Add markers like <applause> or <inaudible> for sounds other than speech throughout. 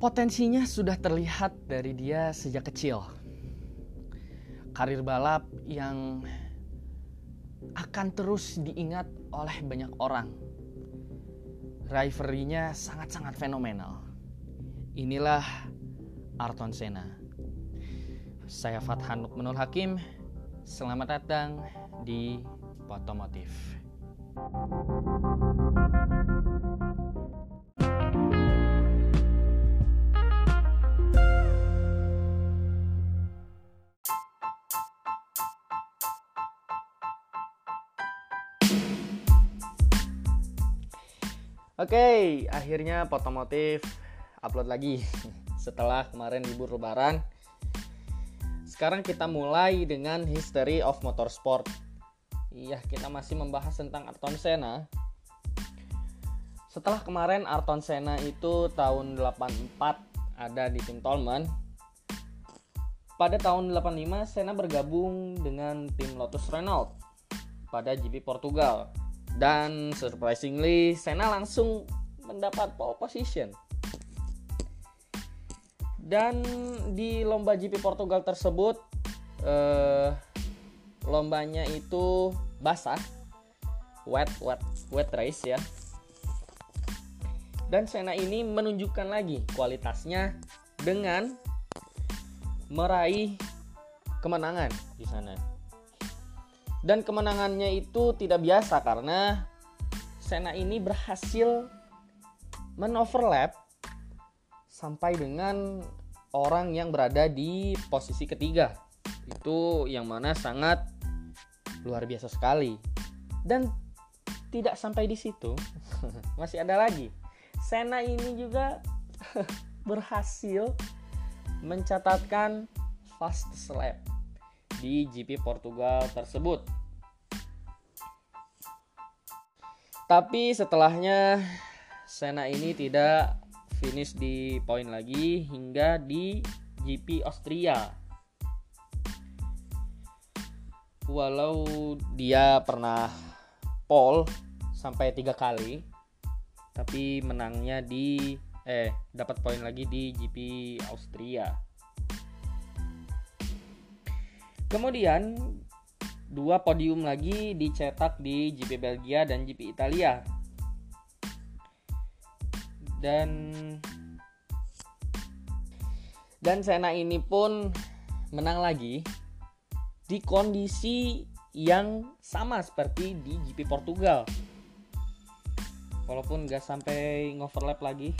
Potensinya sudah terlihat dari dia sejak kecil. Karir balap yang akan terus diingat oleh banyak orang. Rivalry-nya sangat-sangat fenomenal. Inilah Arton Senna. Saya Fathan Nukmanul Hakim. Selamat datang di Potomotif. Oke, akhirnya Potomotif upload lagi <laughs> setelah kemarin libur lebaran. Sekarang kita mulai dengan History of Motorsport. Iya, kita masih membahas tentang Ayrton Senna. Setelah kemarin Ayrton Senna itu tahun 84 ada di tim Tolman. Pada tahun 85 Senna bergabung dengan tim Lotus Renault pada GP Portugal dan surprisingly Senna langsung mendapat pole position. Dan di lomba GP Portugal tersebut eh, lombanya itu basah. Wet wet wet race ya. Dan Senna ini menunjukkan lagi kualitasnya dengan meraih kemenangan di sana dan kemenangannya itu tidak biasa karena Senna ini berhasil menoverlap sampai dengan orang yang berada di posisi ketiga. Itu yang mana sangat luar biasa sekali. Dan tidak sampai di situ, <laughs> masih ada lagi. Senna ini juga <laughs> berhasil mencatatkan fast lap di GP Portugal tersebut. Tapi setelahnya Senna ini tidak finish di poin lagi hingga di GP Austria. Walau dia pernah pole sampai tiga kali, tapi menangnya di eh dapat poin lagi di GP Austria. Kemudian dua podium lagi dicetak di GP Belgia dan GP Italia. Dan dan Senna ini pun menang lagi di kondisi yang sama seperti di GP Portugal. Walaupun nggak sampai ngoverlap lagi,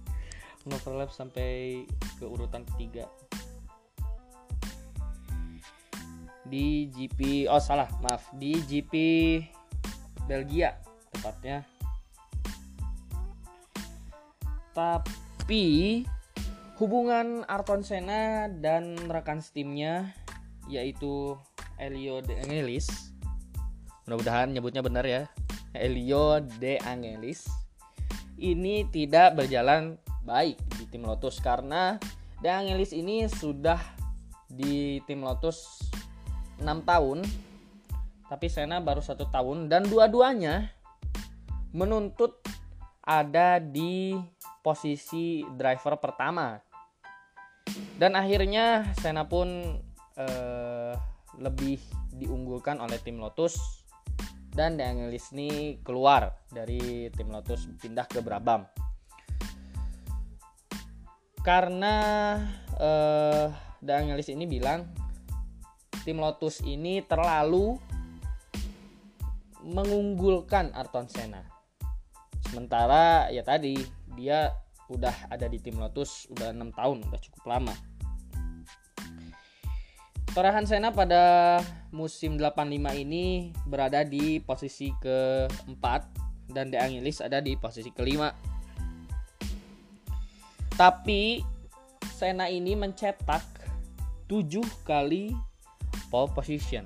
<laughs> ngoverlap sampai ke urutan ketiga. Di GP oh salah maaf. Di GP Belgia tepatnya. Tapi hubungan Arton Senna dan rekan timnya yaitu Elio De Angelis. Mudah-mudahan nyebutnya benar ya. Elio De Angelis. Ini tidak berjalan baik di tim Lotus karena De Angelis ini sudah di tim Lotus 6 tahun tapi Senna baru satu tahun dan dua-duanya menuntut ada di posisi driver pertama. Dan akhirnya Senna pun eh, lebih diunggulkan oleh tim Lotus dan De Angelis ini keluar dari tim Lotus pindah ke Brabham. Karena eh, De Angelis ini bilang tim Lotus ini terlalu mengunggulkan Arton Senna. Sementara ya tadi dia udah ada di tim Lotus udah enam tahun, udah cukup lama. Torahan Senna pada musim 85 ini berada di posisi keempat dan De Angelis ada di posisi kelima. Tapi Senna ini mencetak 7 kali pole position.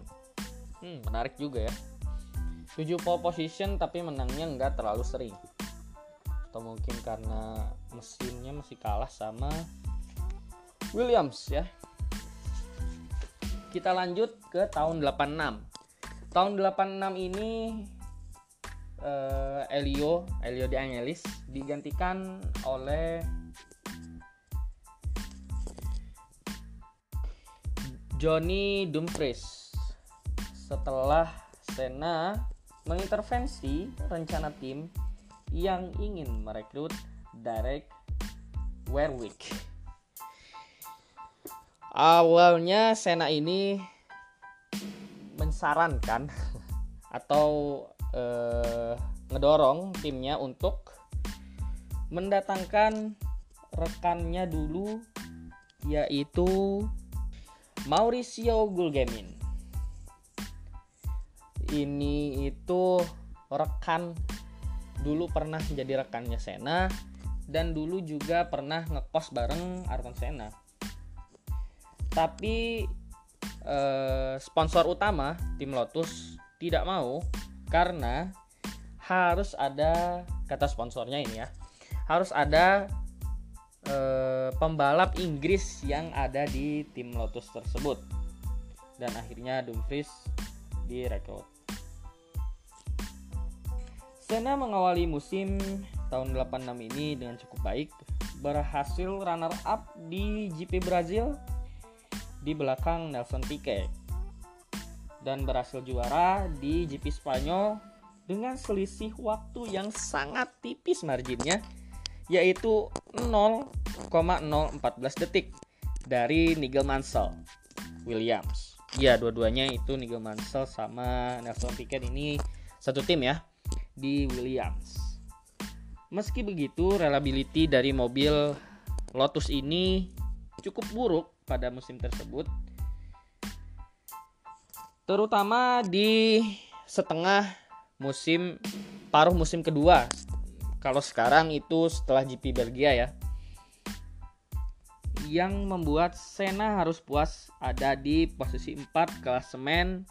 Hmm, menarik juga ya. 7 pole position tapi menangnya nggak terlalu sering. Atau mungkin karena mesinnya masih kalah sama Williams ya. Kita lanjut ke tahun 86. Tahun 86 ini uh, Elio, Elio De Angelis digantikan oleh Johnny Dumfries setelah Senna mengintervensi rencana tim yang ingin merekrut Derek Warwick. Awalnya Senna ini mensarankan <laughs> atau eh, ngedorong timnya untuk mendatangkan rekannya dulu yaitu Mauricio Gulgemin. Ini itu rekan dulu pernah menjadi rekannya Sena dan dulu juga pernah ngekos bareng Ayrton Senna. Tapi eh, sponsor utama tim Lotus tidak mau karena harus ada kata sponsornya ini ya harus ada eh, pembalap Inggris yang ada di tim Lotus tersebut. Dan akhirnya Dumfries direkrut. Senna mengawali musim tahun 86 ini dengan cukup baik, berhasil runner up di GP Brazil di belakang Nelson Piquet dan berhasil juara di GP Spanyol dengan selisih waktu yang sangat tipis marginnya yaitu 0,014 detik dari Nigel Mansell Williams. Ya, dua-duanya itu Nigel Mansell sama Nelson Piquet ini satu tim ya di Williams. Meski begitu, reliability dari mobil Lotus ini cukup buruk pada musim tersebut. Terutama di setengah musim paruh musim kedua. Kalau sekarang itu setelah GP Belgia ya. Yang membuat Senna harus puas ada di posisi 4 klasemen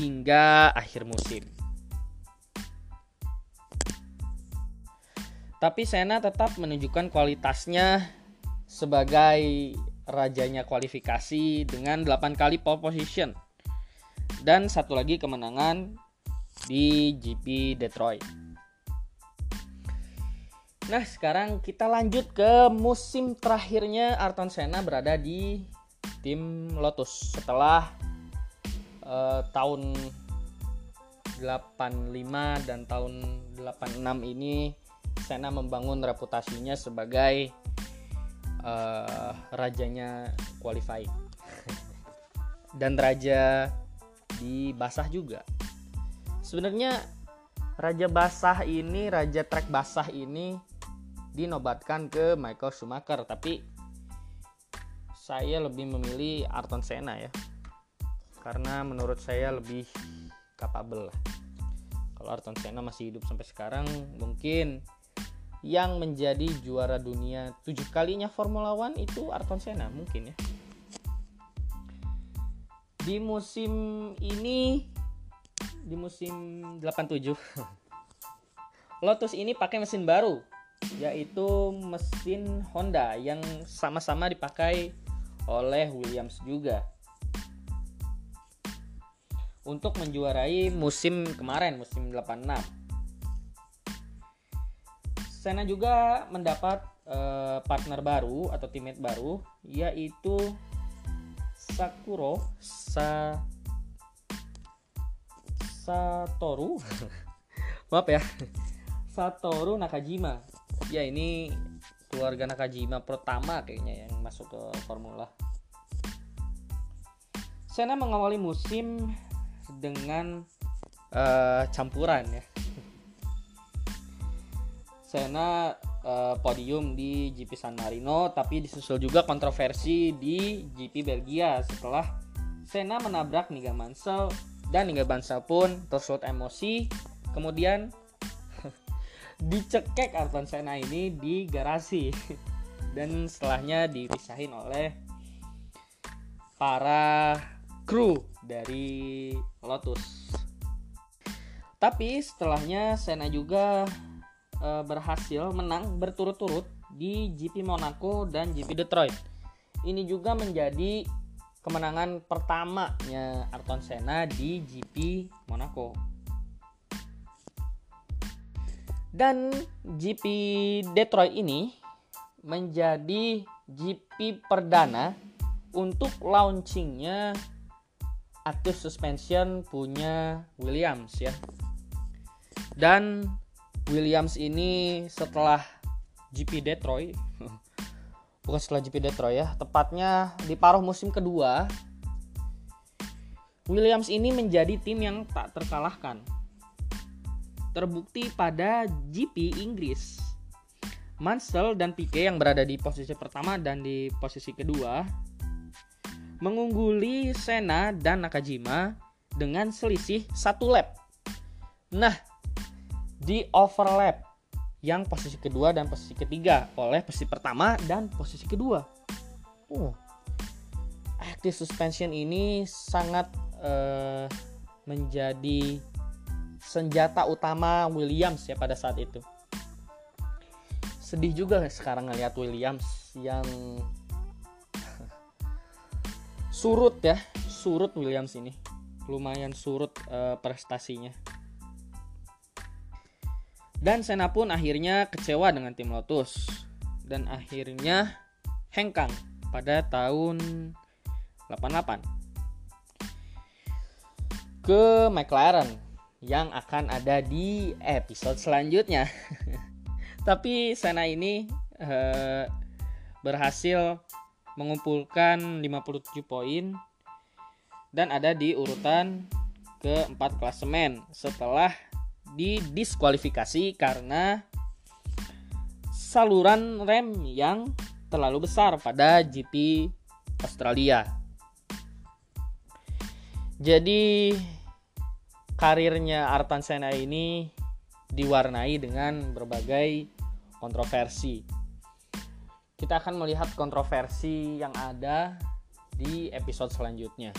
hingga akhir musim. Tapi Senna tetap menunjukkan kualitasnya sebagai rajanya kualifikasi dengan 8 kali pole position dan satu lagi kemenangan di GP Detroit. Nah, sekarang kita lanjut ke musim terakhirnya Ayrton Senna berada di tim Lotus. Setelah uh, tahun 85 dan tahun 86 ini Senna membangun reputasinya sebagai uh, rajanya qualifying <laughs> dan raja di basah juga. Sebenarnya raja basah ini raja trek basah ini dinobatkan ke Michael Schumacher tapi saya lebih memilih Ayrton Senna ya. Karena menurut saya lebih capable lah. Kalau Ayrton Senna masih hidup sampai sekarang mungkin yang menjadi juara dunia tujuh kalinya Formula One itu Ayrton Senna mungkin ya. Di musim ini di musim 87 <laughs> Lotus ini pakai mesin baru yaitu mesin Honda yang sama-sama dipakai oleh Williams juga. Untuk menjuarai musim kemarin musim 86 Senna juga mendapat uh, partner baru atau teammate baru yaitu Sakuro Sa Satoru. <laughs> Maaf ya. Satoru Nakajima ya ini keluarga Nakajima pertama kayaknya yang masuk ke formula. Senna mengawali musim dengan uh, campuran ya. Senna uh, podium di GP San Marino tapi disusul juga kontroversi di GP Belgia. Setelah Senna menabrak Nigel Mansell dan hingga Bansa pun tersulut emosi. Kemudian dicekek Ayrton Senna ini di garasi. <laughs> Dan setelahnya dipisahin oleh para kru dari Lotus. Tapi setelahnya Senna juga e, berhasil menang berturut-turut di GP Monaco dan GP Detroit. Ini juga menjadi kemenangan pertamanya Ayrton Senna di GP Monaco. Dan GP Detroit ini menjadi GP perdana untuk launchingnya active suspension punya Williams ya. Dan Williams ini setelah GP Detroit <laughs> bukan setelah GP Detroit ya tepatnya di paruh musim kedua Williams ini menjadi tim yang tak terkalahkan terbukti pada GP Inggris Mansell dan Piquet yang berada di posisi pertama dan di posisi kedua mengungguli Senna dan Nakajima dengan selisih satu lap. Nah, di overlap yang posisi kedua dan posisi ketiga oleh posisi pertama dan posisi kedua. Uh, active suspension ini sangat uh, menjadi senjata utama Williams ya pada saat itu. Sedih juga sekarang ngeliat Williams yang <laughs> surut ya surut Williams ini. Lumayan surut uh, prestasinya. Dan Senna pun akhirnya kecewa dengan tim Lotus. Dan akhirnya hengkang pada tahun 88 ke McLaren yang akan ada di episode selanjutnya <laughs> Tapi Sena ini uh, berhasil mengumpulkan 57 poin dan ada di urutan keempat klasemen setelah didiskualifikasi karena saluran rem yang terlalu besar pada GP Australia. Jadi karirnya Artan Sena ini diwarnai dengan berbagai kontroversi. Kita akan melihat kontroversi yang ada di episode selanjutnya.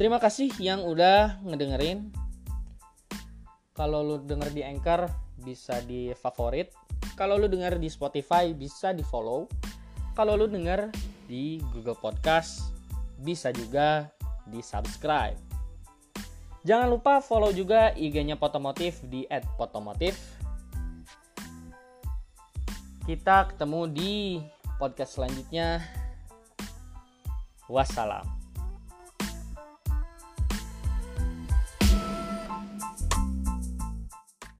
Terima kasih yang udah ngedengerin. Kalau lu denger di Anchor bisa di favorit. Kalau lu denger di Spotify bisa di follow. Kalau lu denger di Google Podcast bisa juga di subscribe. Jangan lupa follow juga IG-nya Potomotif di @potomotif. Kita ketemu di podcast selanjutnya. Wassalam.